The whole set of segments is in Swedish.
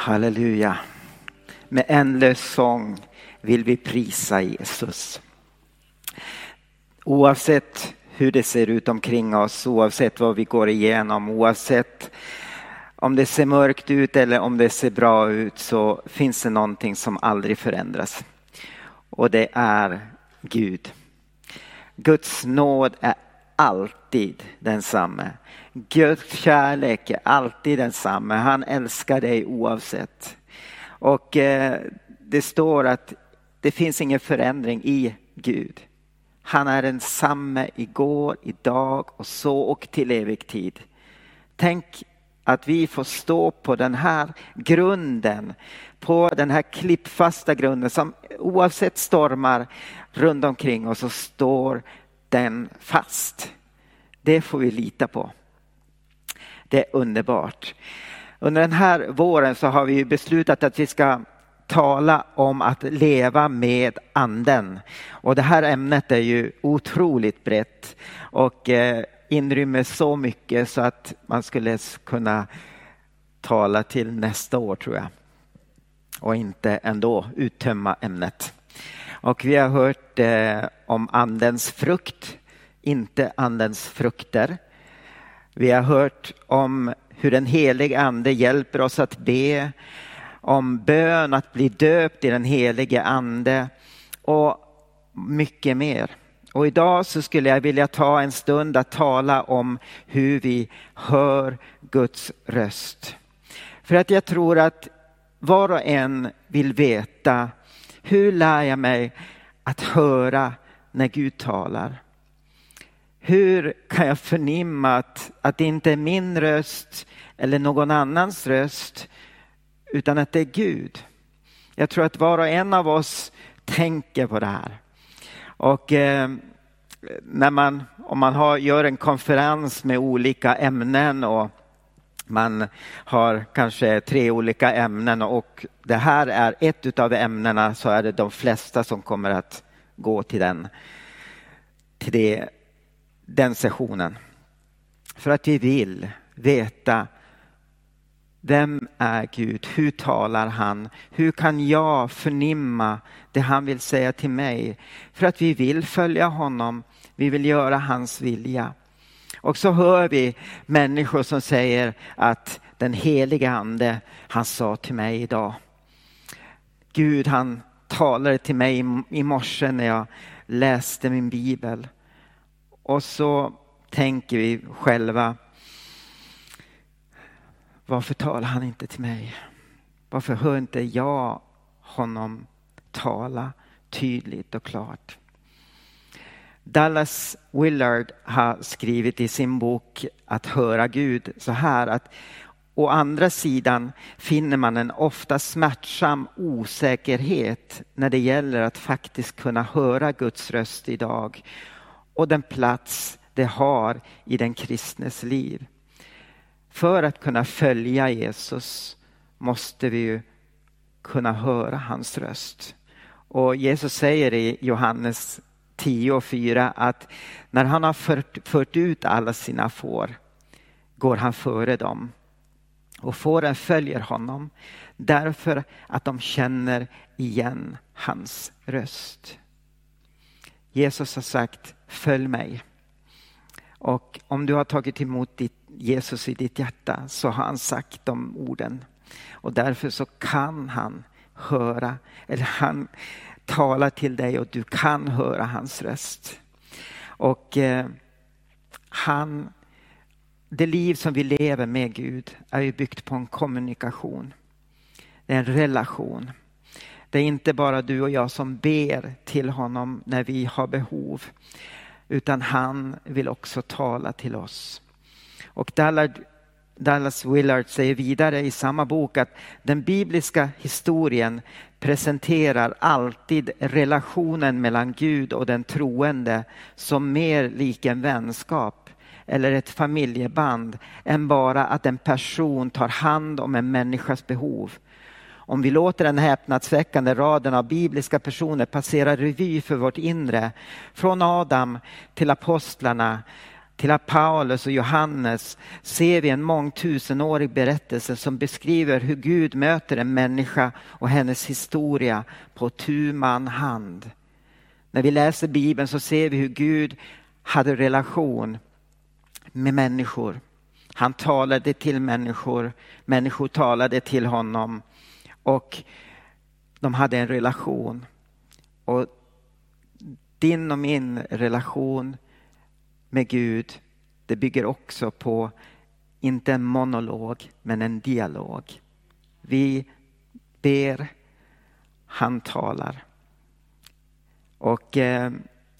Halleluja. Med ändlös sång vill vi prisa Jesus. Oavsett hur det ser ut omkring oss, oavsett vad vi går igenom, oavsett om det ser mörkt ut eller om det ser bra ut så finns det någonting som aldrig förändras. Och det är Gud. Guds nåd är alltid densamme. Guds kärlek är alltid densamma. Han älskar dig oavsett. Och eh, det står att det finns ingen förändring i Gud. Han är densamme igår, idag och så och till evig tid. Tänk att vi får stå på den här grunden, på den här klippfasta grunden som oavsett stormar runt omkring oss så står den fast. Det får vi lita på. Det är underbart. Under den här våren så har vi beslutat att vi ska tala om att leva med anden. Och det här ämnet är ju otroligt brett och eh, inrymmer så mycket så att man skulle kunna tala till nästa år tror jag. Och inte ändå uttömma ämnet. Och vi har hört eh, om andens frukt, inte andens frukter. Vi har hört om hur den helige ande hjälper oss att be, om bön, att bli döpt i den helige ande och mycket mer. Och idag så skulle jag vilja ta en stund att tala om hur vi hör Guds röst. För att jag tror att var och en vill veta hur lär jag mig att höra när Gud talar? Hur kan jag förnimma att, att det inte är min röst eller någon annans röst utan att det är Gud? Jag tror att var och en av oss tänker på det här. Och eh, när man, om man har, gör en konferens med olika ämnen och man har kanske tre olika ämnen och det här är ett av ämnena så är det de flesta som kommer att gå till den, till det, den sessionen. För att vi vill veta vem är Gud? Hur talar han? Hur kan jag förnimma det han vill säga till mig? För att vi vill följa honom. Vi vill göra hans vilja. Och så hör vi människor som säger att den heliga ande, han sa till mig idag. Gud han talade till mig i morse när jag läste min bibel. Och så tänker vi själva, varför talar han inte till mig? Varför hör inte jag honom tala tydligt och klart? Dallas Willard har skrivit i sin bok Att höra Gud så här att å andra sidan finner man en ofta smärtsam osäkerhet när det gäller att faktiskt kunna höra Guds röst idag och den plats det har i den kristnes liv. För att kunna följa Jesus måste vi ju kunna höra hans röst. Och Jesus säger i Johannes 10 och 4 att när han har fört, fört ut alla sina får går han före dem. Och fåren följer honom därför att de känner igen hans röst. Jesus har sagt följ mig. Och om du har tagit emot ditt Jesus i ditt hjärta så har han sagt de orden. Och därför så kan han höra, eller han talar till dig och du kan höra hans röst. Och eh, han, det liv som vi lever med Gud är ju byggt på en kommunikation. Det är en relation. Det är inte bara du och jag som ber till honom när vi har behov. Utan han vill också tala till oss. Och Dallas Willard säger vidare i samma bok att den bibliska historien presenterar alltid relationen mellan Gud och den troende som mer lik en vänskap eller ett familjeband än bara att en person tar hand om en människas behov. Om vi låter den häpnadsväckande raden av bibliska personer passera revy för vårt inre, från Adam till apostlarna, till Paulus och Johannes ser vi en mångtusenårig berättelse som beskriver hur Gud möter en människa och hennes historia på tu man hand. När vi läser Bibeln så ser vi hur Gud hade relation med människor. Han talade till människor, människor talade till honom och de hade en relation. Och din och min relation med Gud, det bygger också på, inte en monolog, men en dialog. Vi ber, han talar. Och eh,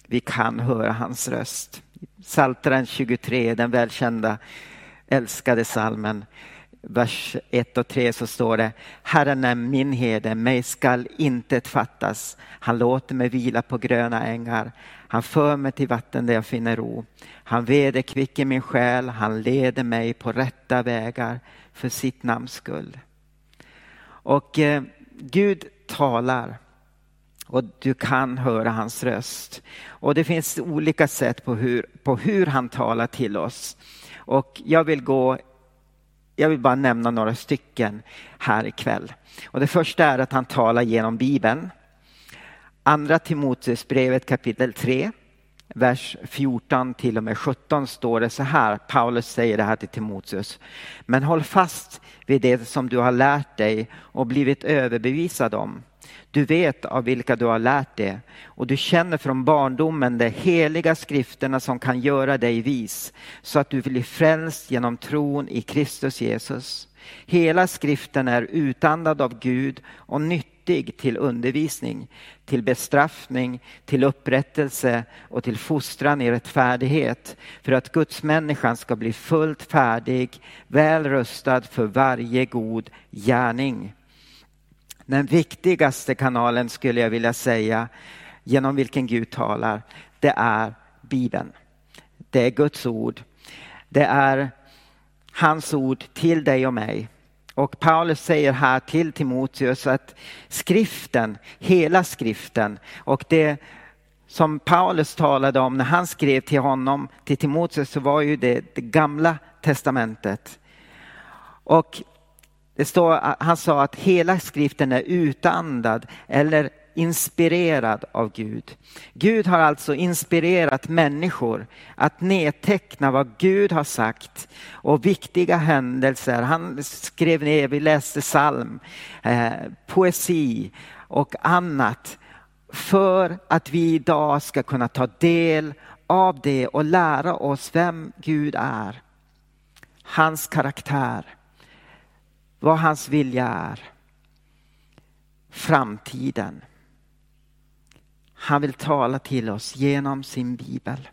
vi kan höra hans röst. Psaltaren 23, den välkända älskade salmen vers 1 och 3 så står det Herren är min herde, mig skall intet fattas. Han låter mig vila på gröna ängar. Han för mig till vatten där jag finner ro. Han vederkvicker min själ, han leder mig på rätta vägar för sitt namns skull. Och eh, Gud talar och du kan höra hans röst. Och det finns olika sätt på hur, på hur han talar till oss. Och jag vill gå jag vill bara nämna några stycken här ikväll. Och det första är att han talar genom Bibeln. Andra Timoteusbrevet kapitel 3, vers 14 till och med 17 står det så här. Paulus säger det här till Timoteus. Men håll fast vid det som du har lärt dig och blivit överbevisad om du vet av vilka du har lärt det och du känner från barndomen de heliga skrifterna som kan göra dig vis så att du blir frälst genom tron i Kristus Jesus. Hela skriften är utandad av Gud och nyttig till undervisning, till bestraffning, till upprättelse och till fostran i rättfärdighet för att Guds människan ska bli fullt färdig, väl rustad för varje god gärning. Den viktigaste kanalen skulle jag vilja säga genom vilken Gud talar, det är Bibeln. Det är Guds ord. Det är hans ord till dig och mig. Och Paulus säger här till Timoteus att skriften, hela skriften och det som Paulus talade om när han skrev till honom, till Timoteus, så var ju det, det gamla testamentet. Och det står, han sa att hela skriften är utandad eller inspirerad av Gud. Gud har alltså inspirerat människor att nedteckna vad Gud har sagt och viktiga händelser. Han skrev ner, vi läste psalm, eh, poesi och annat för att vi idag ska kunna ta del av det och lära oss vem Gud är. Hans karaktär vad hans vilja är. Framtiden. Han vill tala till oss genom sin bibel.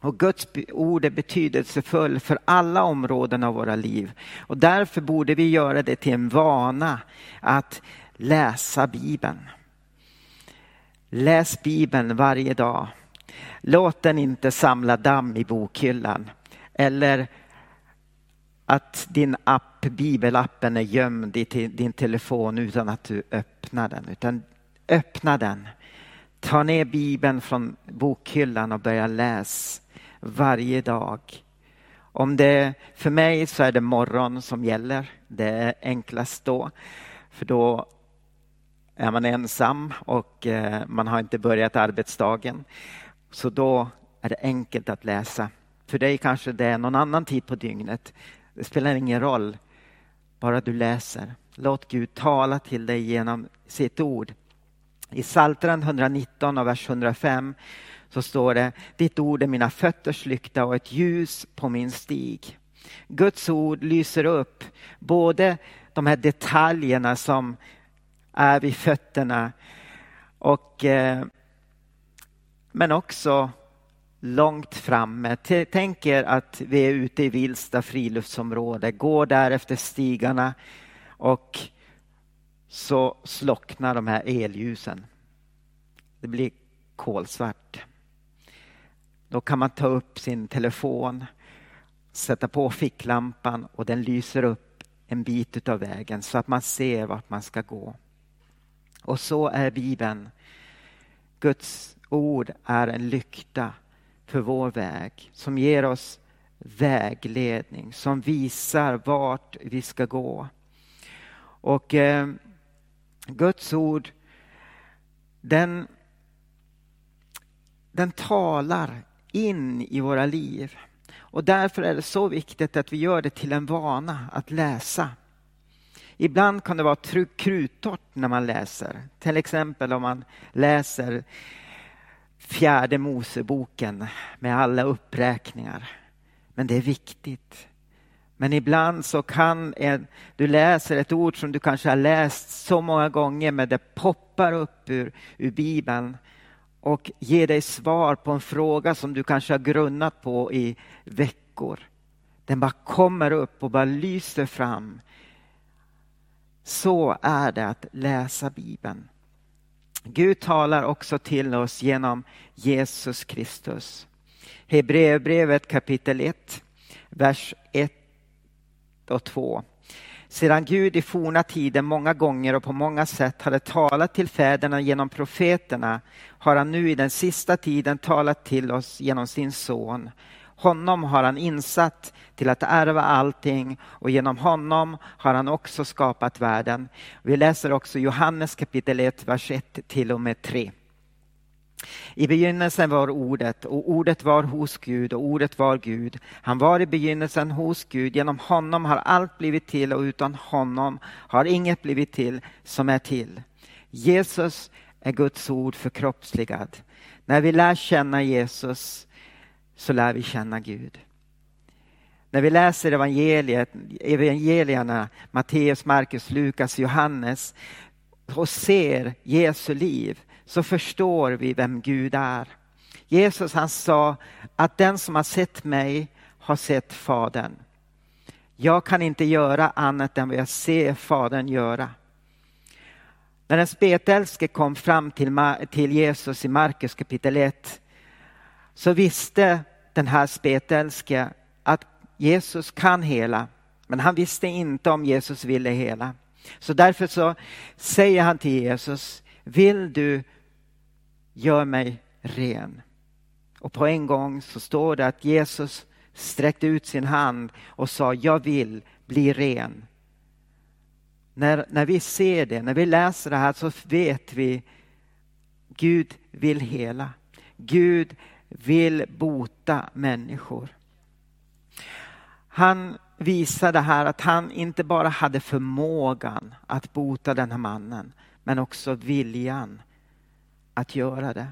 Och Guds ord är betydelsefull för alla områden av våra liv. Och därför borde vi göra det till en vana att läsa Bibeln. Läs Bibeln varje dag. Låt den inte samla damm i bokhyllan eller att din app, bibelappen är gömd i din telefon utan att du öppnar den. Utan öppna den. Ta ner bibeln från bokhyllan och börja läsa varje dag. Om det, för mig så är det morgon som gäller. Det är enklast då. För då är man ensam och eh, man har inte börjat arbetsdagen. Så då är det enkelt att läsa. För dig kanske det är någon annan tid på dygnet. Det spelar ingen roll, bara du läser. Låt Gud tala till dig genom sitt ord. I Psaltaren 119 och vers 105 så står det, ditt ord är mina fötters lykta och ett ljus på min stig. Guds ord lyser upp både de här detaljerna som är vid fötterna och, eh, men också långt framme. Tänk er att vi är ute i Vilsta friluftsområde, går där efter stigarna och så slocknar de här elljusen. Det blir kolsvart. Då kan man ta upp sin telefon, sätta på ficklampan och den lyser upp en bit av vägen så att man ser vart man ska gå. Och så är Bibeln. Guds ord är en lykta för vår väg, som ger oss vägledning, som visar vart vi ska gå. Och eh, Guds ord, den, den talar in i våra liv. Och därför är det så viktigt att vi gör det till en vana att läsa. Ibland kan det vara kruttorrt när man läser. Till exempel om man läser fjärde Moseboken med alla uppräkningar. Men det är viktigt. Men ibland så kan en, du läser ett ord som du kanske har läst så många gånger men det poppar upp ur, ur Bibeln och ger dig svar på en fråga som du kanske har grunnat på i veckor. Den bara kommer upp och bara lyser fram. Så är det att läsa Bibeln. Gud talar också till oss genom Jesus Kristus. Hebreerbrevet kapitel 1, vers 1 och 2. Sedan Gud i forna tider många gånger och på många sätt hade talat till fäderna genom profeterna har han nu i den sista tiden talat till oss genom sin son. Honom har han insatt till att ärva allting och genom honom har han också skapat världen. Vi läser också Johannes kapitel 1, vers 1 till och med 3. I begynnelsen var ordet och ordet var hos Gud och ordet var Gud. Han var i begynnelsen hos Gud. Genom honom har allt blivit till och utan honom har inget blivit till som är till. Jesus är Guds ord förkroppsligad. När vi lär känna Jesus så lär vi känna Gud. När vi läser evangeliet, evangelierna, Matteus, Markus, Lukas, Johannes och ser Jesu liv så förstår vi vem Gud är. Jesus han sa att den som har sett mig har sett Fadern. Jag kan inte göra annat än vad jag ser Fadern göra. När den spetälske kom fram till, till Jesus i Markus kapitel 1 så visste den här spetälske att Jesus kan hela. Men han visste inte om Jesus ville hela. Så därför så säger han till Jesus, vill du gör mig ren? Och på en gång så står det att Jesus sträckte ut sin hand och sa, jag vill bli ren. När, när vi ser det, när vi läser det här så vet vi Gud vill hela. Gud vill bota människor. Han visade här att han inte bara hade förmågan att bota den här mannen, men också viljan att göra det.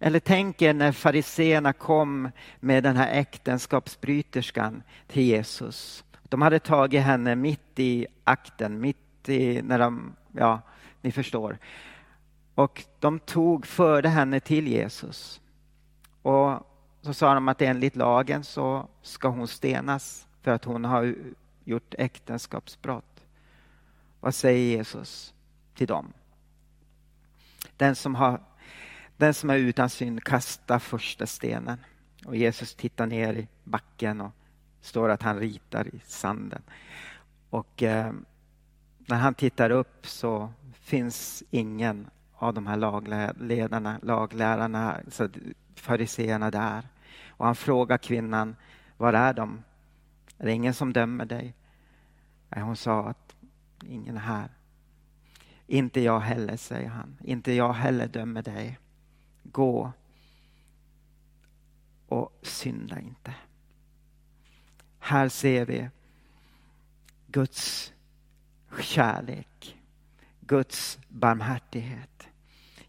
Eller tänk er när fariseerna kom med den här äktenskapsbryterskan till Jesus. De hade tagit henne mitt i akten, mitt i när de, ja, ni förstår. Och de tog, förde henne till Jesus. Och så sa de att enligt lagen så ska hon stenas för att hon har gjort äktenskapsbrott. Vad säger Jesus till dem? Den som, har, den som är utan synd kastar första stenen. Och Jesus tittar ner i backen och står att han ritar i sanden. Och eh, när han tittar upp så finns ingen av de här lagledarna, laglärarna, alltså fariseerna där. Och han frågar kvinnan, var är de? Är det ingen som dömer dig? Hon sa att ingen är här. Inte jag heller, säger han. Inte jag heller dömer dig. Gå och synda inte. Här ser vi Guds kärlek, Guds barmhärtighet.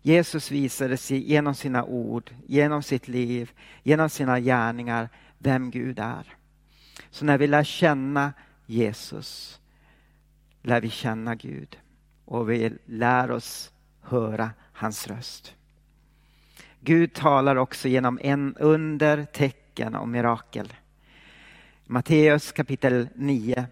Jesus visade sig genom sina ord, genom sitt liv, genom sina gärningar vem Gud är. Så när vi lär känna Jesus lär vi känna Gud och vi lär oss höra hans röst. Gud talar också genom en under, tecken och mirakel. Matteus kapitel 9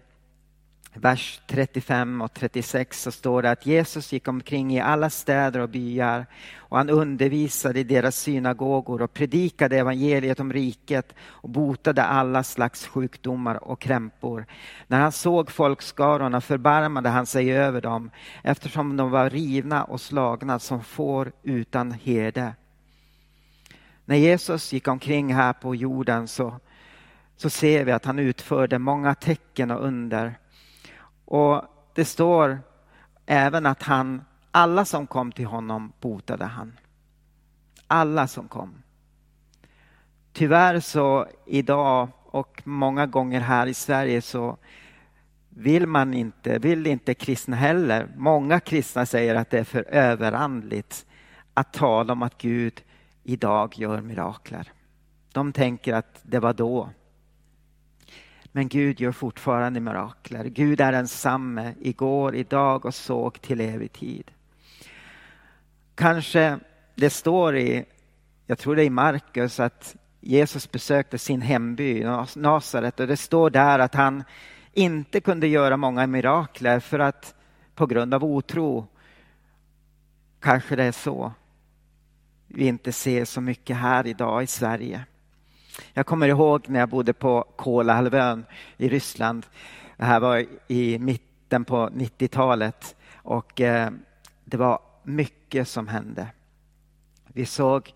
vers 35 och 36 så står det att Jesus gick omkring i alla städer och byar och han undervisade i deras synagogor och predikade evangeliet om riket och botade alla slags sjukdomar och krämpor. När han såg folkskarorna förbarmade han sig över dem eftersom de var rivna och slagna som får utan herde. När Jesus gick omkring här på jorden så, så ser vi att han utförde många tecken och under. Och det står även att han, alla som kom till honom botade han. Alla som kom. Tyvärr så idag och många gånger här i Sverige så vill man inte, vill inte kristna heller. Många kristna säger att det är för överandligt att tala om att Gud idag gör mirakler. De tänker att det var då. Men Gud gör fortfarande mirakler. Gud är densamme igår, idag och såg till evig tid. Kanske det står i, jag tror det är i Markus, att Jesus besökte sin hemby Nasaret och det står där att han inte kunde göra många mirakler för att på grund av otro. Kanske det är så vi inte ser så mycket här idag i Sverige. Jag kommer ihåg när jag bodde på Kolahalvön i Ryssland. Det här var i mitten på 90-talet och eh, det var mycket som hände. Vi såg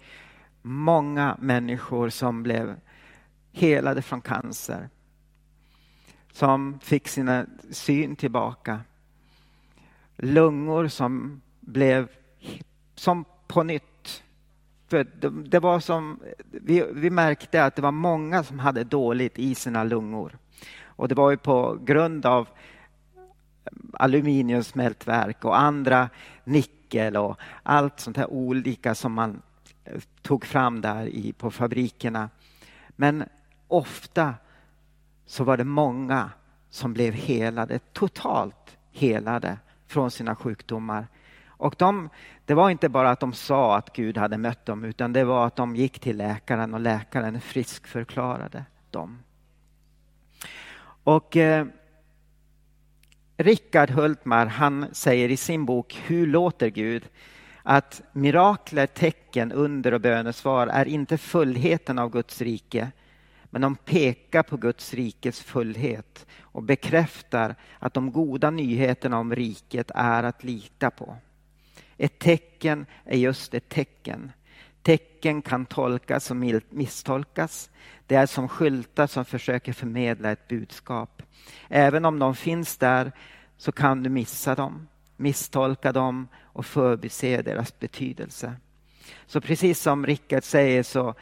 många människor som blev helade från cancer. Som fick sin syn tillbaka. Lungor som blev som på nytt. För det, var som, vi, vi märkte att det var många som hade dåligt i sina lungor. Och det var ju på grund av eh, aluminiumsmältverk och andra nickel och allt sånt här olika som man eh, tog fram där i, på fabrikerna. Men ofta så var det många som blev helade, totalt helade från sina sjukdomar. Och de, det var inte bara att de sa att Gud hade mött dem utan det var att de gick till läkaren och läkaren friskförklarade dem. Och eh, Rickard Hultmar han säger i sin bok Hur låter Gud? att mirakler, tecken, under och bönesvar är inte fullheten av Guds rike, men de pekar på Guds rikes fullhet och bekräftar att de goda nyheterna om riket är att lita på. Ett tecken är just ett tecken. Tecken kan tolkas och misstolkas. Det är som skyltar som försöker förmedla ett budskap. Även om de finns där så kan du missa dem misstolka dem och förbise deras betydelse. Så precis som Rickard säger så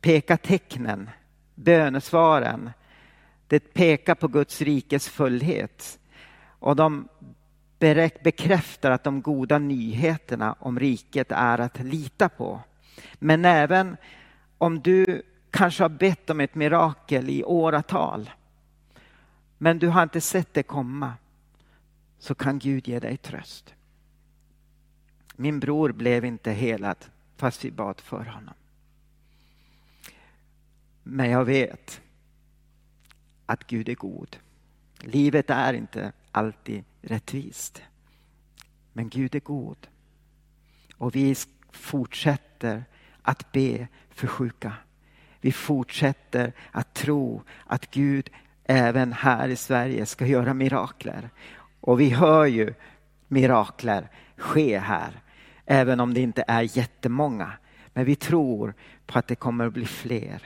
pekar tecknen, bönesvaren, det pekar på Guds rikes fullhet. Och de bekräftar att de goda nyheterna om riket är att lita på. Men även om du kanske har bett om ett mirakel i åratal men du har inte sett det komma så kan Gud ge dig tröst. Min bror blev inte helad fast vi bad för honom. Men jag vet att Gud är god. Livet är inte alltid rättvist. Men Gud är god. Och vi fortsätter att be för sjuka. Vi fortsätter att tro att Gud även här i Sverige ska göra mirakler. Och vi hör ju mirakler ske här, även om det inte är jättemånga. Men vi tror på att det kommer att bli fler.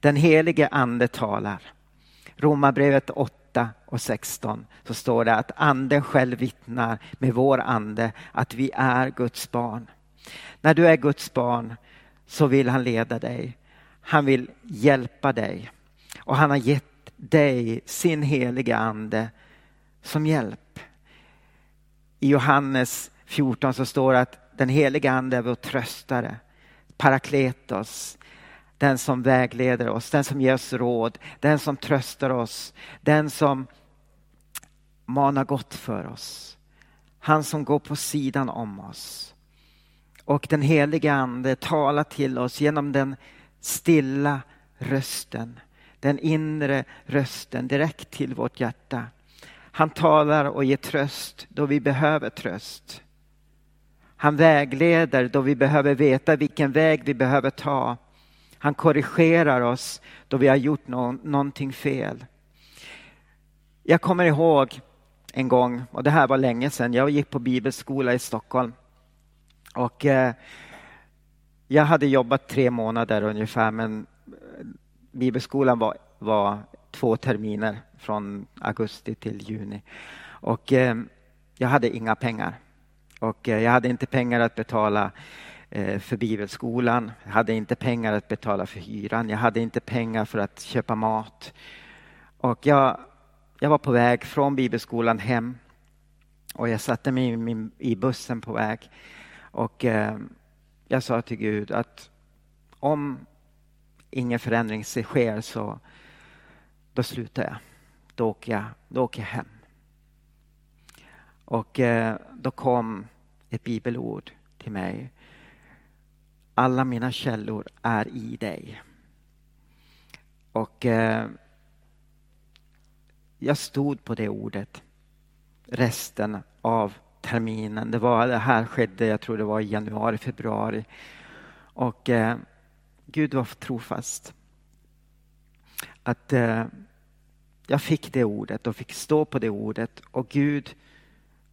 Den helige ande talar. Romarbrevet 8 och 16 så står det att anden själv vittnar med vår ande att vi är Guds barn. När du är Guds barn så vill han leda dig. Han vill hjälpa dig. Och han har gett dig sin heliga ande som hjälp. I Johannes 14 så står det att den heliga ande är vår tröstare, parakletos, den som vägleder oss, den som ger oss råd, den som tröstar oss, den som manar gott för oss. Han som går på sidan om oss. Och den heliga ande talar till oss genom den stilla rösten, den inre rösten direkt till vårt hjärta. Han talar och ger tröst då vi behöver tröst. Han vägleder då vi behöver veta vilken väg vi behöver ta. Han korrigerar oss då vi har gjort no någonting fel. Jag kommer ihåg en gång, och det här var länge sedan, jag gick på bibelskola i Stockholm. Och eh, jag hade jobbat tre månader ungefär men eh, bibelskolan var, var två terminer från augusti till juni. Och eh, jag hade inga pengar. Och eh, jag hade inte pengar att betala Eh, för bibelskolan. Jag hade inte pengar att betala för hyran. Jag hade inte pengar för att köpa mat. Och jag, jag var på väg från bibelskolan hem. Och jag satte mig i, min, i bussen på väg. Och eh, jag sa till Gud att om ingen förändring sker så då slutar jag. Då åker jag, då åker jag hem. Och eh, då kom ett bibelord till mig. Alla mina källor är i dig. Och eh, jag stod på det ordet resten av terminen. Det, var, det här skedde, jag tror det var i januari, februari. Och eh, Gud var trofast. Att eh, jag fick det ordet och fick stå på det ordet och Gud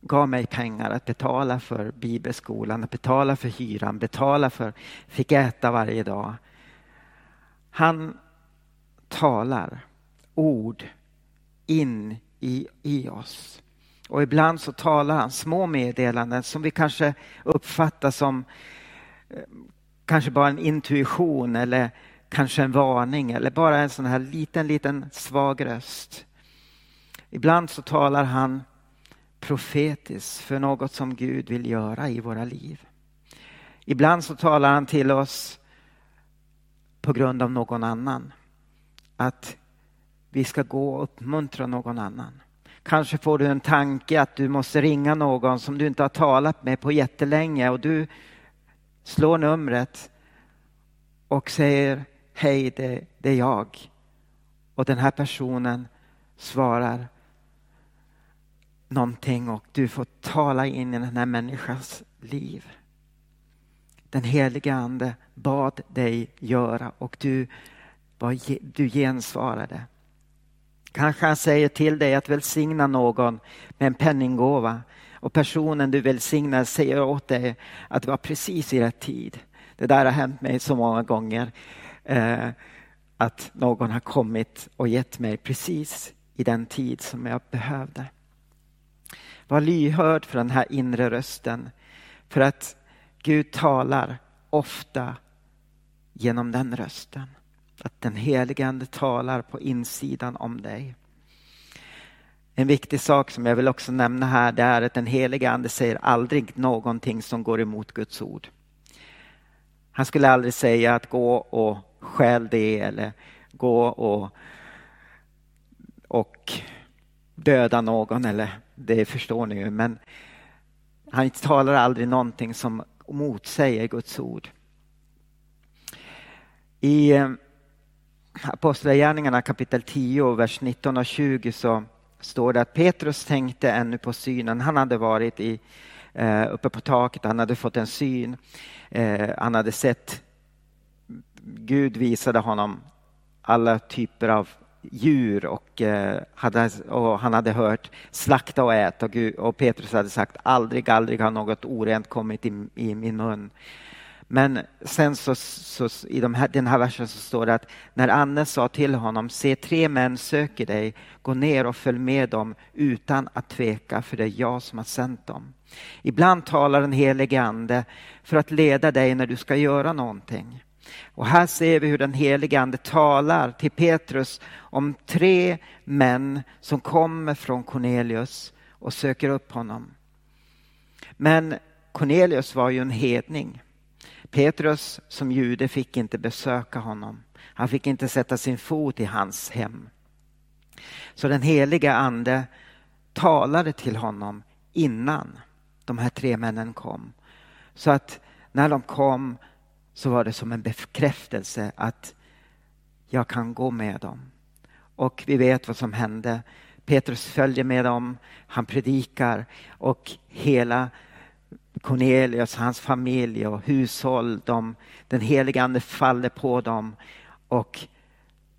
gav mig pengar att betala för bibelskolan, att betala för hyran, betala för, fick äta varje dag. Han talar ord in i, i oss. Och ibland så talar han små meddelanden som vi kanske uppfattar som eh, kanske bara en intuition eller kanske en varning eller bara en sån här liten, liten svag röst. Ibland så talar han profetiskt för något som Gud vill göra i våra liv. Ibland så talar han till oss på grund av någon annan. Att vi ska gå och uppmuntra någon annan. Kanske får du en tanke att du måste ringa någon som du inte har talat med på jättelänge och du slår numret och säger hej, det, det är jag. Och den här personen svarar någonting och du får tala in i den här människans liv. Den heliga ande bad dig göra och du, du gensvarade. Kanske han säger till dig att välsigna någon med en penninggåva och personen du välsignar säger åt dig att det var precis i rätt tid. Det där har hänt mig så många gånger. Eh, att någon har kommit och gett mig precis i den tid som jag behövde. Var lyhörd för den här inre rösten. För att Gud talar ofta genom den rösten. Att den helige Ande talar på insidan om dig. En viktig sak som jag vill också nämna här det är att den helige Ande säger aldrig någonting som går emot Guds ord. Han skulle aldrig säga att gå och stjäl det eller gå och, och döda någon eller det förstår ni ju men han talar aldrig någonting som motsäger Guds ord. I eh, Apostlagärningarna kapitel 10, vers 19 och 20 så står det att Petrus tänkte ännu på synen. Han hade varit i, eh, uppe på taket, han hade fått en syn. Eh, han hade sett, Gud visade honom alla typer av djur och, eh, hade, och han hade hört slakta och äta och, Gud, och Petrus hade sagt aldrig, aldrig har något orent kommit i, i min mun. Men sen så, så i de här, den här versen så står det att när Anne sa till honom, se tre män söker dig, gå ner och följ med dem utan att tveka, för det är jag som har sänt dem. Ibland talar den helige Ande för att leda dig när du ska göra någonting. Och här ser vi hur den helige Ande talar till Petrus om tre män som kommer från Cornelius och söker upp honom. Men Cornelius var ju en hedning. Petrus som jude fick inte besöka honom. Han fick inte sätta sin fot i hans hem. Så den heliga ande talade till honom innan de här tre männen kom. Så att när de kom så var det som en bekräftelse att jag kan gå med dem. Och vi vet vad som hände. Petrus följer med dem, han predikar och hela Cornelius, hans familj och hushåll, de, den heliga ande faller på dem och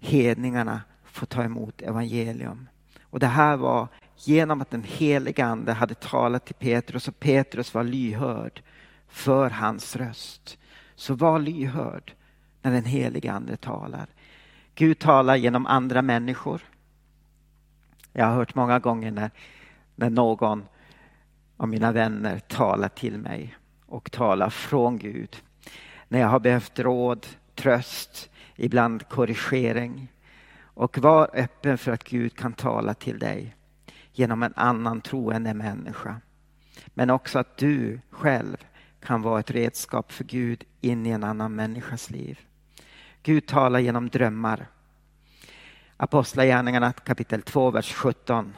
hedningarna får ta emot evangelium. Och det här var genom att den heliga ande hade talat till Petrus och Petrus var lyhörd för hans röst. Så var lyhörd när den helige Ande talar. Gud talar genom andra människor. Jag har hört många gånger när, när någon av mina vänner talar till mig och talar från Gud. När jag har behövt råd, tröst, ibland korrigering. Och var öppen för att Gud kan tala till dig genom en annan troende människa. Men också att du själv kan vara ett redskap för Gud in i en annan människas liv. Gud talar genom drömmar. Apostlagärningarna kapitel 2, vers 17.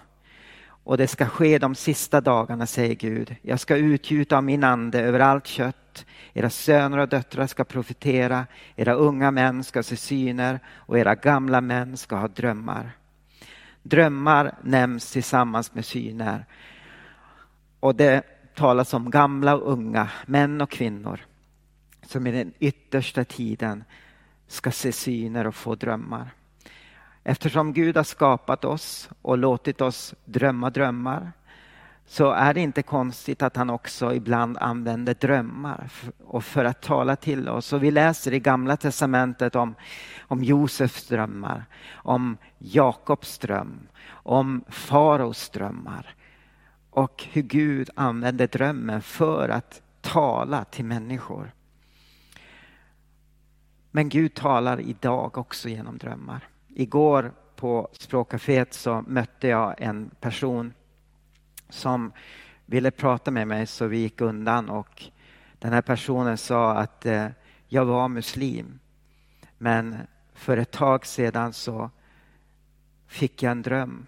Och det ska ske de sista dagarna, säger Gud. Jag ska utgjuta av min ande över allt kött. Era söner och döttrar ska profetera, era unga män ska se syner och era gamla män ska ha drömmar. Drömmar nämns tillsammans med syner. Och det talas om gamla och unga, män och kvinnor som i den yttersta tiden ska se syner och få drömmar. Eftersom Gud har skapat oss och låtit oss drömma drömmar så är det inte konstigt att han också ibland använder drömmar och för att tala till oss. Och vi läser i Gamla testamentet om, om Josefs drömmar, om Jakobs dröm, om faraos drömmar och hur Gud använde drömmen för att tala till människor. Men Gud talar idag också genom drömmar. Igår på språkcaféet så mötte jag en person som ville prata med mig så vi gick undan och den här personen sa att eh, jag var muslim. Men för ett tag sedan så fick jag en dröm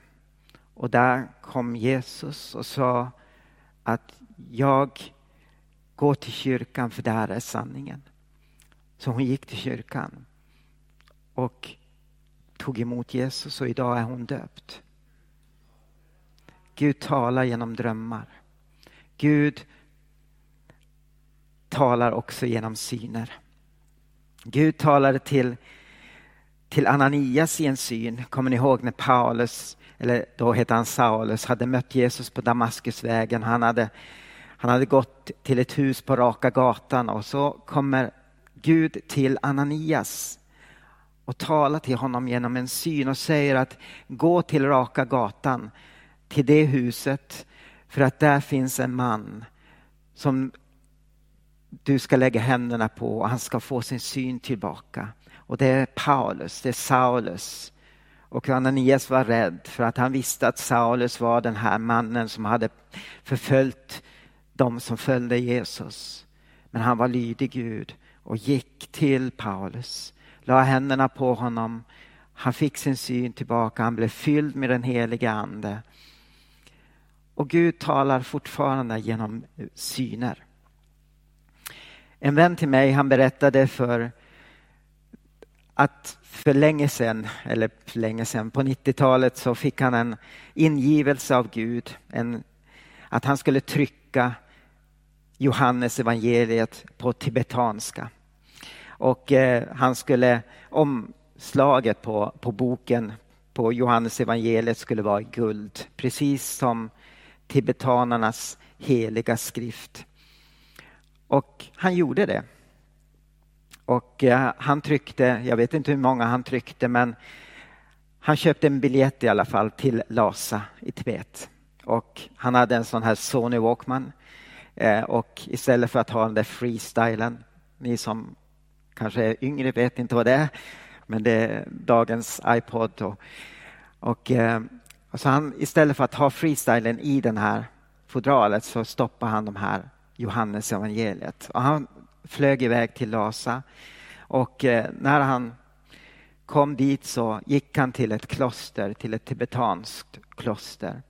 och där kom Jesus och sa att jag går till kyrkan för där är sanningen. Så hon gick till kyrkan och tog emot Jesus och idag är hon döpt. Gud talar genom drömmar. Gud talar också genom syner. Gud talade till, till Ananias i en syn. Kommer ni ihåg när Paulus, eller då hette han Saulus, hade mött Jesus på Damaskusvägen. Han hade, han hade gått till ett hus på Raka gatan och så kommer Gud till Ananias och talar till honom genom en syn och säger att gå till Raka gatan, till det huset, för att där finns en man som du ska lägga händerna på och han ska få sin syn tillbaka. Och det är Paulus, det är Saulus. Och Ananias var rädd för att han visste att Saulus var den här mannen som hade förföljt de som följde Jesus. Men han var lydig Gud och gick till Paulus, la händerna på honom. Han fick sin syn tillbaka, han blev fylld med den heliga ande. Och Gud talar fortfarande genom syner. En vän till mig han berättade för att för länge sedan, eller för länge sedan, på 90-talet så fick han en ingivelse av Gud. En, att han skulle trycka Johannes evangeliet på tibetanska. Och eh, han skulle, omslaget på, på boken på Johannes evangeliet skulle vara i guld, precis som tibetanernas heliga skrift. Och han gjorde det. Och eh, han tryckte, jag vet inte hur många han tryckte, men han köpte en biljett i alla fall till Lhasa i Tibet. Och han hade en sån här Sony Walkman. Eh, och istället för att ha den där freestylen, ni som kanske är yngre vet inte vad det är, men det är dagens iPod. Och, och, eh, så han, istället för att ha freestylen i den här fodralet så stoppar han de här Johannes evangeliet. Och han flög iväg till Lhasa och eh, när han kom dit så gick han till ett kloster, till ett tibetanskt kloster.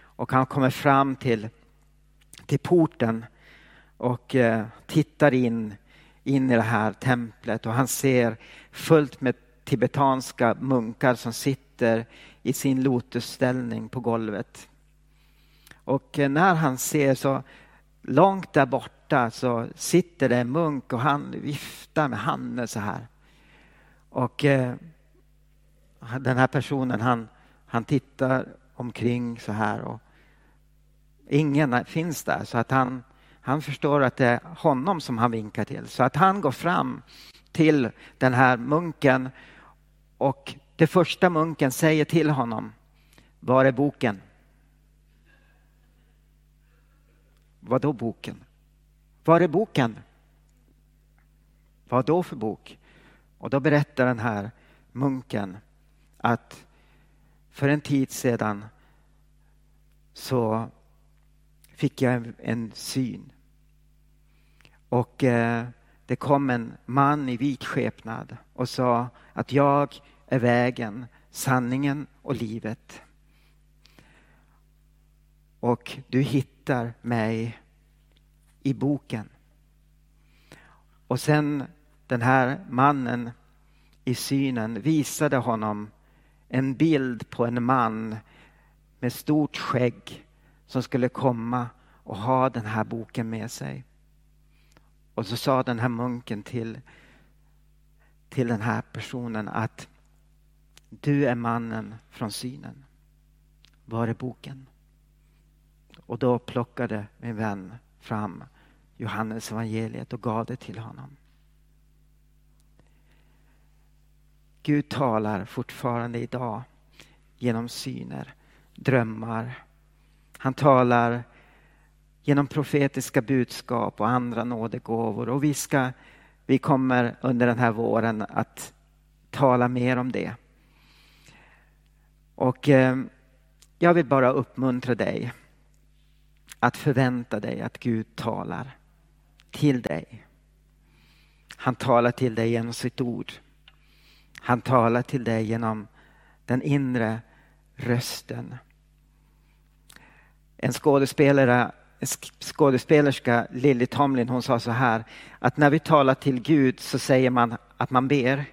Och han kommer fram till, till porten och eh, tittar in in i det här templet och han ser fullt med tibetanska munkar som sitter i sin lotusställning på golvet. Och eh, när han ser så långt där borta så sitter det en munk och han viftar med handen så här. Och eh, den här personen han, han tittar omkring så här och ingen finns där så att han Han förstår att det är honom som han vinkar till. Så att han går fram till den här munken och det första munken säger till honom, var är boken? Vad då boken? Var är boken? Vad då för bok? Och då berättar den här munken att för en tid sedan så fick jag en, en syn. Och eh, det kom en man i vit skepnad och sa att jag är vägen, sanningen och livet. Och du hittar mig i boken. Och sen den här mannen i synen visade honom en bild på en man med stort skägg som skulle komma och ha den här boken med sig. Och så sa den här munken till, till den här personen att du är mannen från synen. Var är boken? Och då plockade min vän fram Johannes evangeliet och gav det till honom. Gud talar fortfarande idag genom syner, drömmar. Han talar genom profetiska budskap och andra nådegåvor och vi, ska, vi kommer under den här våren att tala mer om det. Och eh, jag vill bara uppmuntra dig att förvänta dig att Gud talar till dig. Han talar till dig genom sitt ord. Han talar till dig genom den inre rösten. En skådespelare, skådespelerska, Lily Tomlin, hon sa så här att när vi talar till Gud så säger man att man ber.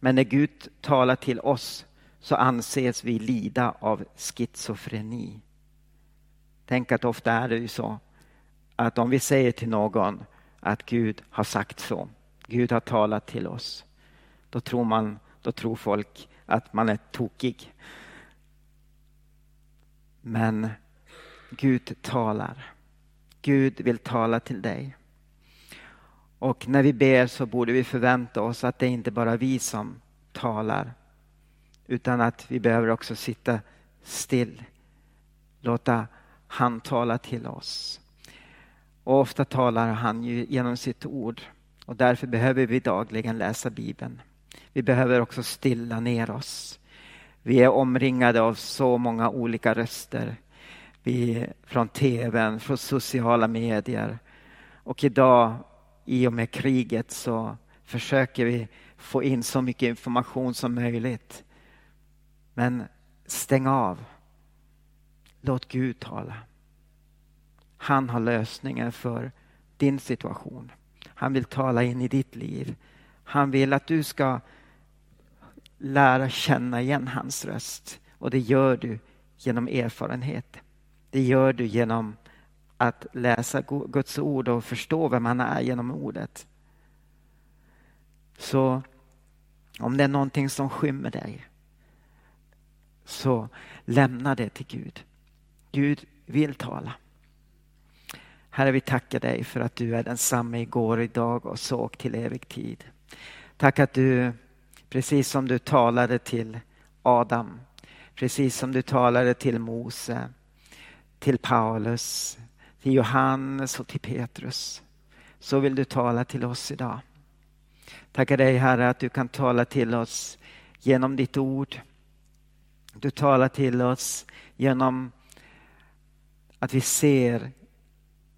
Men när Gud talar till oss så anses vi lida av schizofreni. Tänk att ofta är det ju så att om vi säger till någon att Gud har sagt så, Gud har talat till oss, då tror, man, då tror folk att man är tokig. Men Gud talar. Gud vill tala till dig. Och när vi ber så borde vi förvänta oss att det inte bara är vi som talar utan att vi behöver också sitta still. Låta han talar till oss. Och ofta talar han ju genom sitt ord och därför behöver vi dagligen läsa Bibeln. Vi behöver också stilla ner oss. Vi är omringade av så många olika röster. Vi, från tvn, från sociala medier. Och idag, i och med kriget, så försöker vi få in så mycket information som möjligt. Men stäng av. Låt Gud tala. Han har lösningen för din situation. Han vill tala in i ditt liv. Han vill att du ska lära känna igen hans röst. Och det gör du genom erfarenhet. Det gör du genom att läsa Guds ord och förstå vem han är genom ordet. Så om det är någonting som skymmer dig så lämna det till Gud. Gud vill tala. Herre, vi tackar dig för att du är densamma igår, idag och såg till evig tid. Tack att du, precis som du talade till Adam, precis som du talade till Mose, till Paulus, till Johannes och till Petrus, så vill du tala till oss idag. Tackar dig Herre att du kan tala till oss genom ditt ord. Du talar till oss genom att vi ser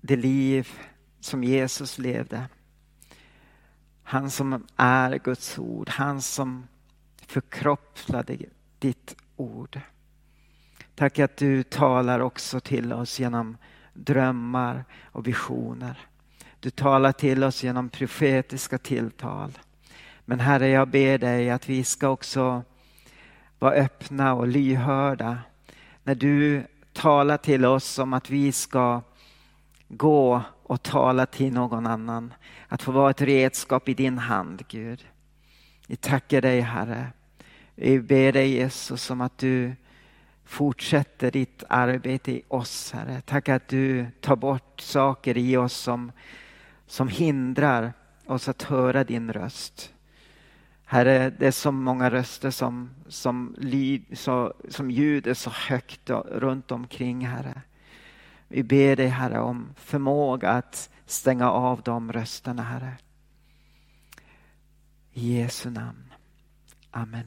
det liv som Jesus levde. Han som är Guds ord, han som förkroppslade ditt ord. Tack att du talar också till oss genom drömmar och visioner. Du talar till oss genom profetiska tilltal. Men Herre, jag ber dig att vi ska också vara öppna och lyhörda när du talar till oss om att vi ska gå och tala till någon annan. Att få vara ett redskap i din hand, Gud. Vi tackar dig, Herre. Vi ber dig Jesus om att du fortsätter ditt arbete i oss, Herre. Tack att du tar bort saker i oss som, som hindrar oss att höra din röst. Herre, det är så många röster som, som, lid, så, som ljuder så högt runt omkring, Herre. Vi ber dig, Herre, om förmåga att stänga av de rösterna, Herre. I Jesu namn. Amen.